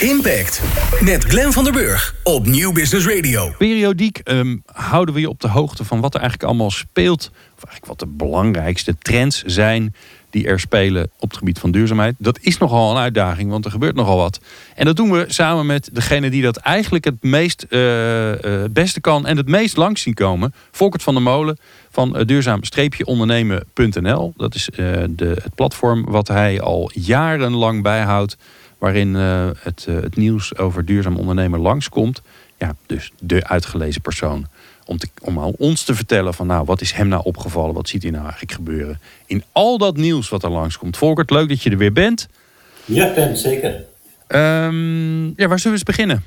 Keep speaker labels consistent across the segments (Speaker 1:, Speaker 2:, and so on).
Speaker 1: Impact met Glenn van der Burg op Nieuw Business Radio.
Speaker 2: Periodiek ehm, houden we je op de hoogte van wat er eigenlijk allemaal speelt. Of eigenlijk wat de belangrijkste trends zijn die er spelen op het gebied van duurzaamheid. Dat is nogal een uitdaging, want er gebeurt nogal wat. En dat doen we samen met degene die dat eigenlijk het meest uh, beste kan en het meest langs zien komen. Volkert van der Molen van duurzaam-ondernemen.nl. Dat is de, het platform wat hij al jarenlang bijhoudt waarin het, het, nieuws over duurzaam ondernemen langskomt. Ja, dus de uitgelezen persoon. Om, te, om aan ons te vertellen van nou, wat is hem nou opgevallen? Wat ziet hij nou eigenlijk gebeuren? In al dat nieuws wat er langskomt. Volkert, leuk dat je er weer bent.
Speaker 3: Ja, Ben, zeker.
Speaker 2: Um, ja, waar zullen we eens beginnen?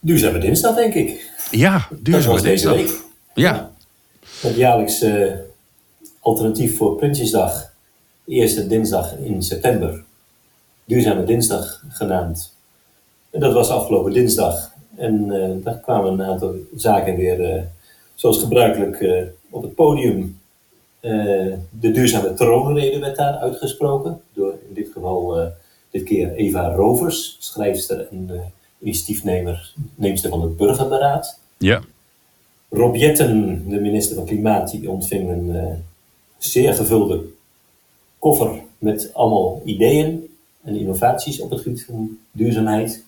Speaker 3: Duurzame dinsdag, denk ik.
Speaker 2: Ja, duurzame dinsdag.
Speaker 3: Deze week.
Speaker 2: Ja.
Speaker 3: Het jaarlijks uh, alternatief voor Prinsjesdag. Eerste dinsdag in september. Duurzame Dinsdag genaamd. En dat was afgelopen dinsdag. En uh, daar kwamen een aantal zaken weer, uh, zoals gebruikelijk, uh, op het podium. de duurzame troonrede werd daar uitgesproken. Door in dit geval dit keer Eva Rovers, schrijfster en initiatiefnemer, neemster van het Burgerberaad.
Speaker 2: Ja.
Speaker 3: Rob Jetten, de minister van Klimaat, die ontving een zeer gevulde koffer met allemaal ideeën en innovaties op het gebied van duurzaamheid,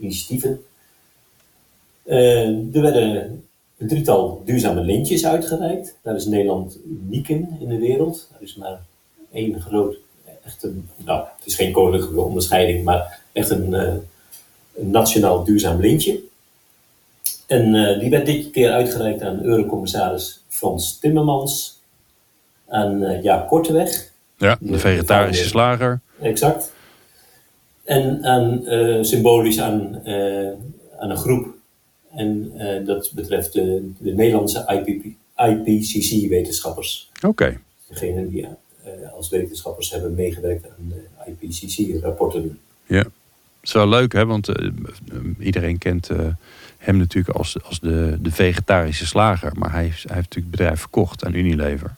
Speaker 3: initiatieven. Uh, er werden een drietal duurzame lintjes uitgereikt. Daar is Nederland uniek in in de wereld. Er is maar één groot, echt een, nou, het is geen koninklijke onderscheiding, maar echt een, uh, een nationaal duurzaam lintje. En uh, die werd dit keer uitgereikt aan Eurocommissaris Frans Timmermans, aan Jaap Korteweg.
Speaker 2: Ja, de vegetarische slager.
Speaker 3: Exact. En aan, uh, symbolisch aan, uh, aan een groep. En uh, dat betreft de, de Nederlandse IPCC-wetenschappers.
Speaker 2: Oké. Okay.
Speaker 3: Degene die als wetenschappers hebben meegewerkt aan de IPCC-rapporten.
Speaker 2: Ja, het is wel leuk, hè? want iedereen kent hem natuurlijk als, als de, de vegetarische slager. Maar hij, hij heeft natuurlijk het bedrijf verkocht aan Unilever.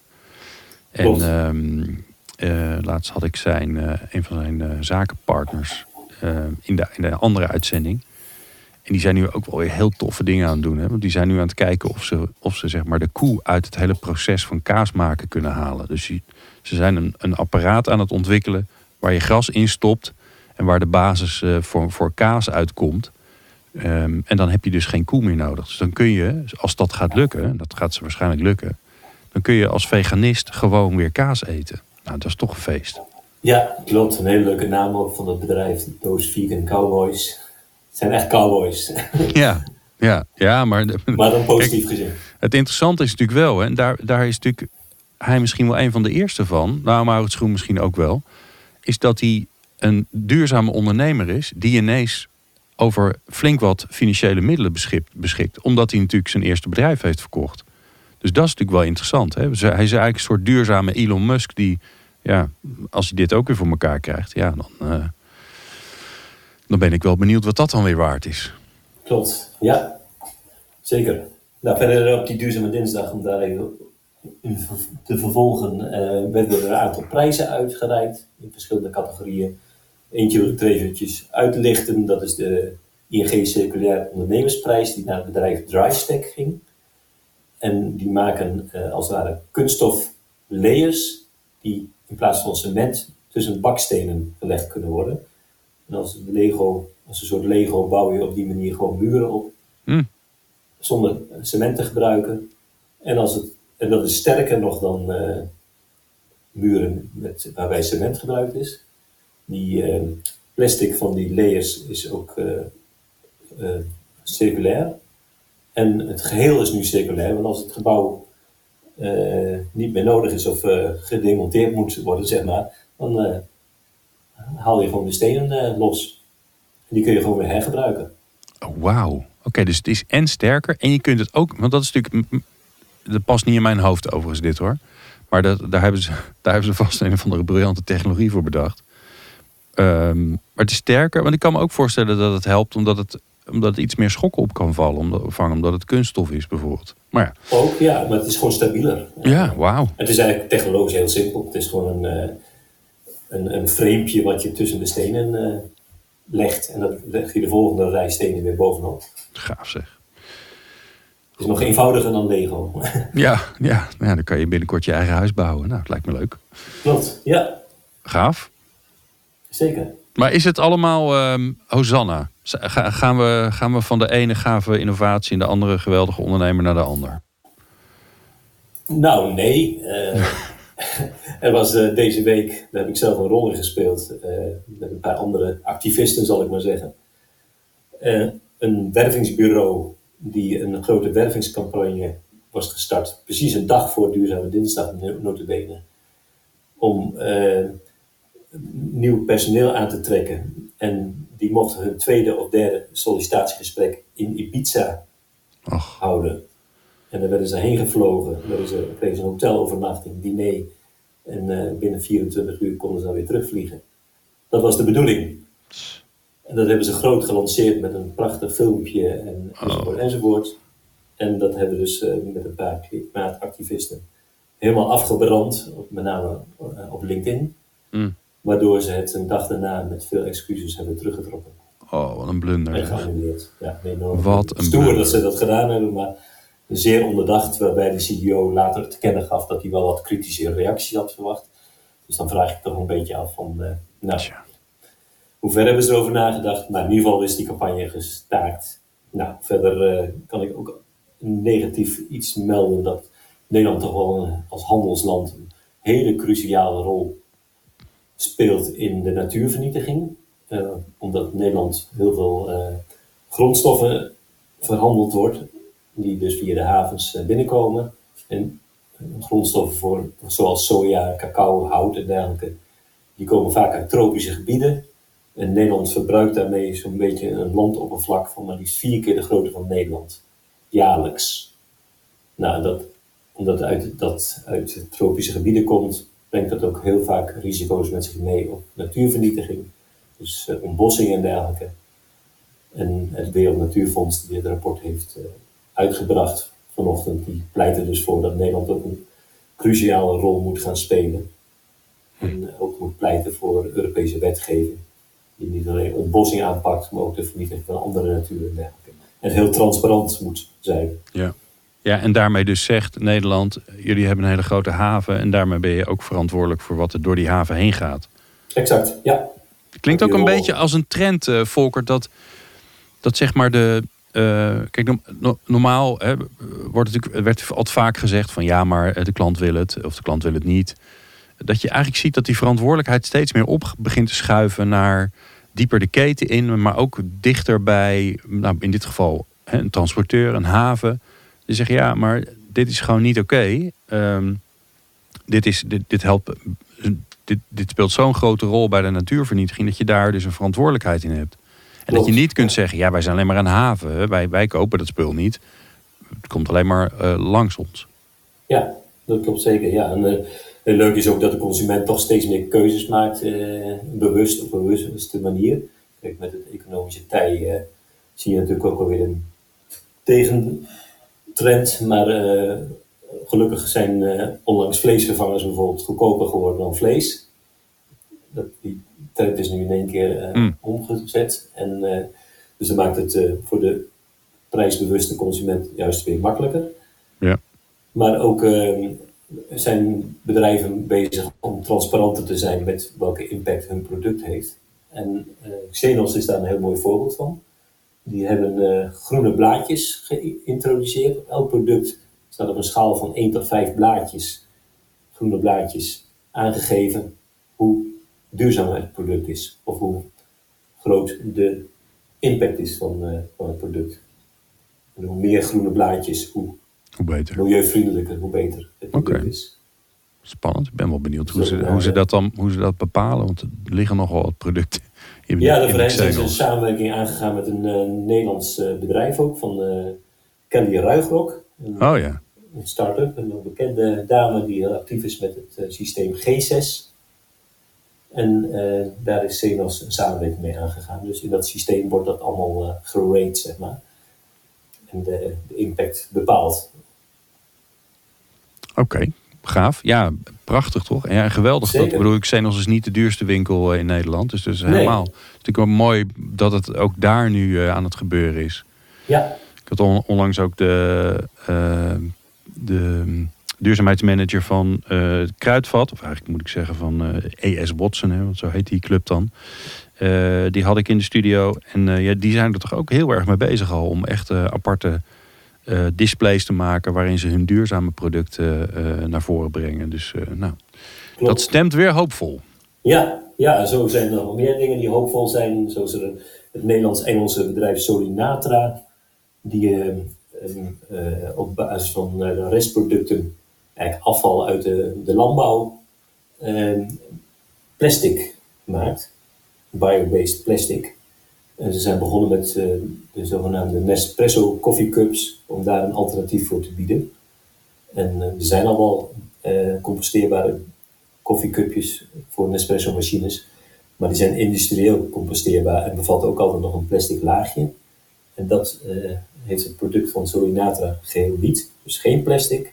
Speaker 2: En um, uh, laatst had ik zijn, uh, een van zijn uh, zakenpartners in, de, in de andere uitzending. En die zijn nu ook wel weer heel toffe dingen aan het doen. Hè? Want die zijn nu aan het kijken of ze, of ze zeg maar de koe uit het hele proces van kaas maken kunnen halen. Dus ze zijn een, een apparaat aan het ontwikkelen waar je gras in stopt. En waar de basis voor, voor kaas uitkomt. Um, en dan heb je dus geen koe meer nodig. Dus dan kun je, als dat gaat lukken, dat gaat ze waarschijnlijk lukken. Dan kun je als veganist gewoon weer kaas eten. Nou, dat is toch een feest.
Speaker 3: Ja, klopt. Een hele leuke naam ook van het bedrijf. Those Vegan Cowboys. Het zijn echt cowboys.
Speaker 2: Ja, ja, ja maar...
Speaker 3: Maar dan positief kijk, gezien.
Speaker 2: Het interessante is natuurlijk wel, hè, en daar, daar is natuurlijk hij misschien wel een van de eerste van, nou Maurits Schoen misschien ook wel, is dat hij een duurzame ondernemer is die ineens over flink wat financiële middelen beschikt, beschikt omdat hij natuurlijk zijn eerste bedrijf heeft verkocht. Dus dat is natuurlijk wel interessant. Hè? Hij is eigenlijk een soort duurzame Elon Musk die ja, als hij dit ook weer voor elkaar krijgt, ja, dan, uh, dan ben ik wel benieuwd wat dat dan weer waard is.
Speaker 3: Klopt, ja, zeker. Nou, verder op die duurzame dinsdag, om daar even te vervolgen, uh, werden er een aantal prijzen uitgereikt in verschillende categorieën. Eentje wil ik uitlichten, dat is de ING Circulair Ondernemersprijs, die naar het bedrijf DriveStack ging. En die maken uh, als het ware kunststof layers die in plaats van cement tussen bakstenen gelegd kunnen worden. En als, Lego, als een soort Lego bouw je op die manier gewoon muren op.
Speaker 2: Mm.
Speaker 3: Zonder cement te gebruiken. En, als het, en dat is sterker nog dan uh, muren met, waarbij cement gebruikt is. Die uh, plastic van die layers is ook uh, circulair. En het geheel is nu circulair, want als het gebouw niet meer nodig is of uh, gedemonteerd moet worden, zeg maar, dan uh, haal je gewoon de stenen los. En die kun je gewoon weer hergebruiken.
Speaker 2: Oh, Wauw. Oké, dus het is en sterker en je kunt het ook, want dat is natuurlijk, dat past niet in mijn hoofd overigens dit hoor. Maar dat, daar, hebben ze, daar hebben ze vast een of andere briljante technologie voor bedacht. Um, maar het is sterker, want ik kan me ook voorstellen dat het helpt omdat het omdat het iets meer schok op kan vallen, omdat, vangen, omdat het kunststof is bijvoorbeeld. Maar ja.
Speaker 3: Ook, ja, maar het is gewoon stabieler.
Speaker 2: Ja, wauw.
Speaker 3: Het is eigenlijk technologisch heel simpel. Het is gewoon een, uh, een, een framepje wat je tussen de stenen uh, legt. En dan leg je de volgende rij stenen weer bovenop.
Speaker 2: Gaaf zeg.
Speaker 3: Het is nog eenvoudiger dan Lego.
Speaker 2: Ja, ja, ja, dan kan je binnenkort je eigen huis bouwen. Nou, het lijkt me leuk.
Speaker 3: Klopt, ja,
Speaker 2: Gaaf.
Speaker 3: zeker.
Speaker 2: Maar is het allemaal ehm, Hosanna? Gaan, we, gaan we van de ene gave innovatie en de andere geweldige ondernemer naar de ander?
Speaker 3: Nou, nee. eh, er was eh, deze week, daar heb ik zelf een rol in gespeeld, eh, met een paar andere activisten, zal ik maar zeggen. Een wervingsbureau die een grote wervingscampagne was gestart, precies een dag voor Duurzame Dinsdag, no- notabene, om nieuw personeel aan te trekken. En die mochten hun tweede of derde sollicitatiegesprek in Ibiza
Speaker 2: Och,
Speaker 3: houden. En daar werden ze heen gevlogen. Werden ze, kregen ze een hotelovernachting, diner. En eh, binnen 24 uur konden ze dan weer terugvliegen. Dat was de bedoeling. En dat hebben ze groot gelanceerd met een prachtig filmpje en, enzovoort, enzovoort. En dat hebben we dus eh, met een paar klimaatactivisten helemaal afgebrand, op- met name eh, op LinkedIn.
Speaker 2: Mm.
Speaker 3: Waardoor ze het een dag daarna met veel excuses hebben teruggetrokken.
Speaker 2: oh, wat een blunder.
Speaker 3: En geannuleerd. Ja, enorm.
Speaker 2: Wat een
Speaker 3: Stoer
Speaker 2: blunder.
Speaker 3: dat ze dat gedaan hebben, maar zeer onderdacht. Waarbij de CEO later te kennen gaf dat hij wel wat kritische reacties had verwacht. Dus dan vraag ik toch een beetje af van, eh, nou,
Speaker 2: Tja.
Speaker 3: hoe ver hebben ze erover nagedacht? Maar in ieder geval is die campagne gestaakt. Nou, verder eh, kan ik ook negatief iets melden dat Nederland toch wel een- als handelsland een hele cruciale rol speelt in de natuurvernietiging. Eh, omdat Nederland heel veel eh, grondstoffen verhandeld wordt, die dus via de havens eh, binnenkomen. En grondstoffen voor, zoals soja, cacao, hout en dergelijke, die komen vaak uit tropische gebieden. En Nederland verbruikt daarmee zo'n beetje een landoppervlak van maar liefst vier keer de grootte van Nederland. Jaarlijks. Nou, dat, omdat uit, dat uit tropische gebieden komt, brengt dat ook heel vaak risico's met zich mee op natuurvernietiging. Dus eh, ontbossing en dergelijke. En het Wereld Natuurfonds, die dit rapport heeft eh, uitgebracht vanochtend, die pleit er dus voor dat Nederland ook een cruciale rol moet gaan spelen. En ook moet pleiten voor Europese wetgeving, die niet alleen ontbossing aanpakt, maar ook de vernietiging van andere natuur en dergelijke. En heel transparant moet zijn.
Speaker 2: Ja. Ja, en daarmee dus zegt Nederland, jullie hebben een hele grote haven en daarmee ben je ook verantwoordelijk voor wat er door die haven heen gaat.
Speaker 3: Exact, ja.
Speaker 2: Klinkt ook een beetje als een trend, eh Volker, dat, dat zeg maar de. eh, kijk, no- no- normaal hè, wordt natuurlijk, werd altijd vaak gezegd van ja, maar eh, de klant wil het of de klant wil het niet. Dat je eigenlijk ziet dat die verantwoordelijkheid steeds meer op begint te schuiven naar dieper de keten in, maar ook dichter bij, nou, in dit geval hè, een transporteur, een haven. Die zeggen ja, maar dit is gewoon niet oké. Ehm, dit, is, dit, dit helpt dit, dit speelt zo'n grote rol bij de natuurvernietiging dat je daar dus een verantwoordelijkheid in hebt. En dat je niet kunt zeggen, ja, wij zijn alleen maar een haven. Wij, wij kopen dat spul niet. Het komt alleen maar eh, langs ons.
Speaker 3: Ja, dat klopt zeker. Ja. En, leuk is ook dat de consument toch steeds meer keuzes maakt, eh, bewust op een bewuste manier. Kijk, met het economische tij zie je natuurlijk ook alweer een tegentrend. Maar eh, gelukkig zijn eh, onlangs vleesvervangers bijvoorbeeld goedkoper geworden dan vlees. Dat, die trend is nu in één keer eh,
Speaker 2: Mm.
Speaker 3: omgezet. En, dus dat maakt het voor de prijsbewuste consument juist weer makkelijker.
Speaker 2: Ja.
Speaker 3: Maar ook eh, zijn bedrijven bezig om transparanter te zijn met welke impact hun product heeft. En Xenos is daar een heel mooi voorbeeld van. Die hebben eh, groene blaadjes geïntroduceerd. Op elk product staat op een schaal van 1 tot 5 blaadjes, groene blaadjes, aangegeven hoe duurzaam het product is. Of hoe groot de impact is van, eh, van het product. En hoe meer groene blaadjes, hoe
Speaker 2: Hoe beter.
Speaker 3: milieuvriendelijker, hoe beter het product is.
Speaker 2: Spannend. Ik ben wel benieuwd hoe ze, hoe ze dat dan hoe ze dat bepalen. Want er liggen nogal wat producten in,
Speaker 3: Ja, daarvoor zijn ze een samenwerking aangegaan met een eh, Nederlands eh, bedrijf ook, van eh Kelly Ruigrok. Een,
Speaker 2: Oh ja.
Speaker 3: een start-up, een bekende dame die heel actief is met het systeem G6. En daar is Xenos een samenwerking mee aangegaan. Dus in dat systeem wordt dat allemaal eh gerate, zeg maar. En de, de impact bepaald.
Speaker 2: Oké. Gaaf. Ja, prachtig toch? Ja, geweldig. Dat,
Speaker 3: Zeker.
Speaker 2: bedoel, ik Xenos is niet de duurste winkel in Nederland. Dus dat is
Speaker 3: Nee.
Speaker 2: helemaal. Het is natuurlijk wel mooi dat het ook daar nu eh, aan het gebeuren is.
Speaker 3: Ja,
Speaker 2: Ik had on- onlangs ook de, eh, de duurzaamheidsmanager van het Kruidvat, of eigenlijk moet ik zeggen van ES Watson, hè, want zo heet die club dan. Die had ik in de studio en ja, die zijn er toch ook heel erg mee bezig al om echt aparte eh, displays te maken waarin ze hun duurzame producten eh, naar voren brengen. Dus eh, nou,
Speaker 3: klopt.
Speaker 2: dat stemt weer hoopvol.
Speaker 3: Ja, ja, zo zijn er nog meer dingen die hoopvol zijn. Zoals er het Nederlands-Engelse bedrijf Solinatra. Die op basis van restproducten, eigenlijk afval uit de, de landbouw, plastic maakt. Biobased plastic. Ze zijn begonnen met eh, de zogenaamde Nespresso Coffee Cups. Om daar een alternatief voor te bieden. En eh, er zijn al wel eh, composteerbare koffiecupjes voor Nespresso machines. Maar die zijn industrieel composteerbaar en bevatten ook altijd nog een plastic laagje. En dat heeft het product van Solinatra geheel. Dus geen plastic.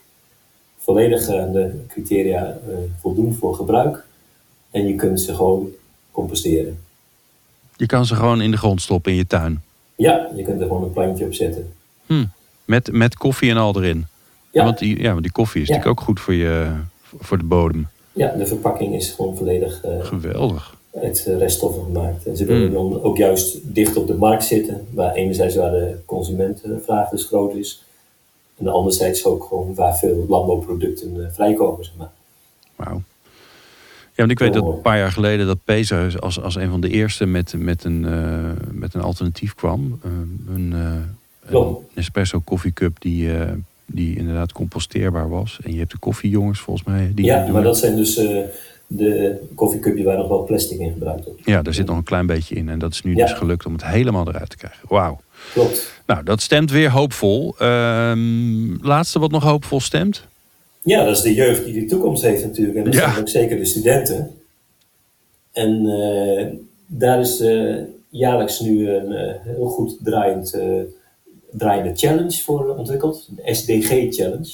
Speaker 3: Volledig aan de criteria voldoen voor gebruik. En je kunt ze gewoon composteren.
Speaker 2: Je kan ze gewoon in de grond stoppen in je tuin.
Speaker 3: Ja, je kunt er gewoon een plantje op zetten.
Speaker 2: Met, met koffie en al erin.
Speaker 3: Ja,
Speaker 2: Want, die, ja, want die koffie is
Speaker 3: Ja.
Speaker 2: natuurlijk ook goed voor, je, voor de bodem.
Speaker 3: ja de verpakking is gewoon volledig eh,
Speaker 2: Geweldig.
Speaker 3: uit eh, reststoffen gemaakt. En ze willen
Speaker 2: Mm.
Speaker 3: dan ook juist dicht op de markt zitten, waar enerzijds waar de consumentenvraag dus groot is, en anderzijds ook gewoon waar veel landbouwproducten eh, vrijkomen. Zeg maar.
Speaker 2: Wauw. Ja, want ik weet dat een paar jaar geleden dat Peza als, als een van de eerste met, met, een, eh, met een alternatief kwam. Eh, een, eh, een espresso koffiecup die, eh, die inderdaad composteerbaar was. En je hebt de koffiejongens volgens mij. Die
Speaker 3: ja, maar dat zijn dus de koffiecupjes waar nog wel plastic in gebruikt wordt.
Speaker 2: Ja, daar zit nog een klein beetje in. En dat is nu
Speaker 3: Ja.
Speaker 2: dus gelukt om het helemaal eruit te krijgen. Wauw.
Speaker 3: Klopt.
Speaker 2: Nou, dat stemt weer hoopvol. Ehm, laatste wat nog hoopvol stemt.
Speaker 3: Ja, dat is de jeugd die de toekomst heeft natuurlijk. En dat
Speaker 2: Ja.
Speaker 3: zijn ook zeker de studenten. En eh, daar is eh, jaarlijks nu een eh, heel goed draaiend, draaiende challenge voor ontwikkeld. De SDG Challenge.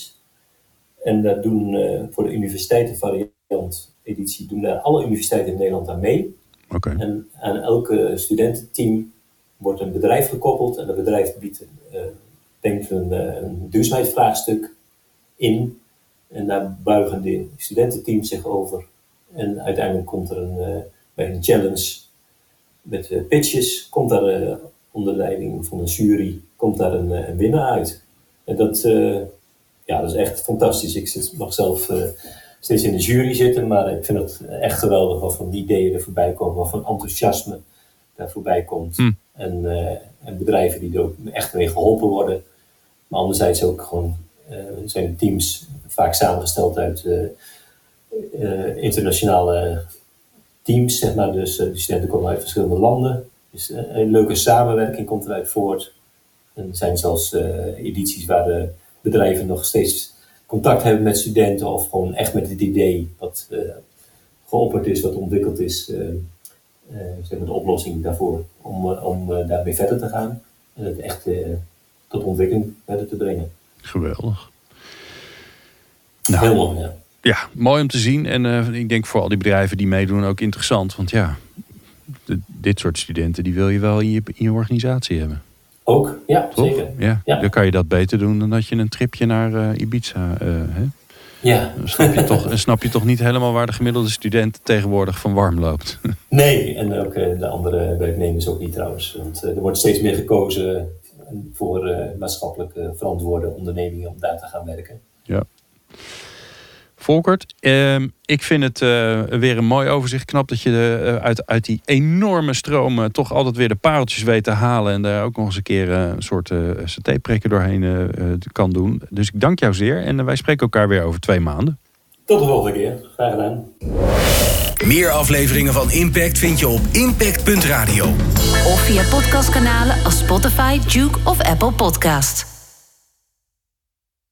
Speaker 3: En daar doen voor de universiteitenvariant editie doen daar alle universiteiten in Nederland aan mee.
Speaker 2: Oké.
Speaker 3: En aan elke studententeam wordt een bedrijf gekoppeld. En dat bedrijf biedt, denkt een, een duurzaamheidsvraagstuk in. En daar buigen de studententeams zich over. En uiteindelijk komt er een, eh, bij een challenge met eh, pitches, komt daar eh, onder leiding van een jury, komt daar een, een winnaar uit. En dat, ja, dat is echt fantastisch. Ik zit, mag zelf steeds in de jury zitten, maar ik vind het echt geweldig wat voor ideeën er voorbij komen, wat voor enthousiasme daar voorbij komt.
Speaker 2: Hm.
Speaker 3: En, en bedrijven die er ook echt mee geholpen worden. Maar anderzijds ook gewoon zijn de teams vaak samengesteld uit eh, eh, internationale teams, zeg maar. Dus eh, de studenten komen uit verschillende landen. Dus eh, een leuke samenwerking komt eruit voort. En er zijn zelfs eh, edities waar de bedrijven nog steeds contact hebben met studenten of gewoon echt met het idee wat eh, geopperd is, wat ontwikkeld is, eh, eh, zeg maar de oplossing daarvoor om, eh, om eh, daarmee verder te gaan en het echt eh, tot ontwikkeling verder te brengen.
Speaker 2: Geweldig. Nou,
Speaker 3: Heel mooi, ja.
Speaker 2: Ja, mooi om te zien. En eh, ik denk voor al die bedrijven die meedoen ook interessant. Want ja, de- dit soort studenten die wil je wel in je, in je organisatie hebben.
Speaker 3: Ook, ja,
Speaker 2: Toch?
Speaker 3: zeker.
Speaker 2: Ja,
Speaker 3: Ja.
Speaker 2: dan kan je dat beter doen dan dat je een tripje naar eh, Ibiza. eh hè?
Speaker 3: Ja,
Speaker 2: Dan snap je, toch, dan snap je toch niet helemaal waar de gemiddelde student tegenwoordig van warm loopt.
Speaker 3: nee, en ook de andere werknemers ook niet trouwens. Want er wordt steeds meer gekozen voor eh, maatschappelijk eh, verantwoorde ondernemingen om daar te gaan werken.
Speaker 2: Ja. Volkert, ehm, ik vind het eh, weer een mooi overzicht. Knap dat je eh, uit, uit die enorme stroom eh, toch altijd weer de pareltjes weet te halen. En daar ook nog eens een keer eh, een soort uh, satéprikker doorheen eh, eh, kan doen. Dus ik dank jou zeer. En eh, wij spreken elkaar weer over twee maanden.
Speaker 3: Tot de volgende keer. Graag gedaan.
Speaker 1: Meer afleveringen van Impact vind je op impact.radio.
Speaker 4: Of via podcastkanalen als Spotify, Duke of Apple Podcast.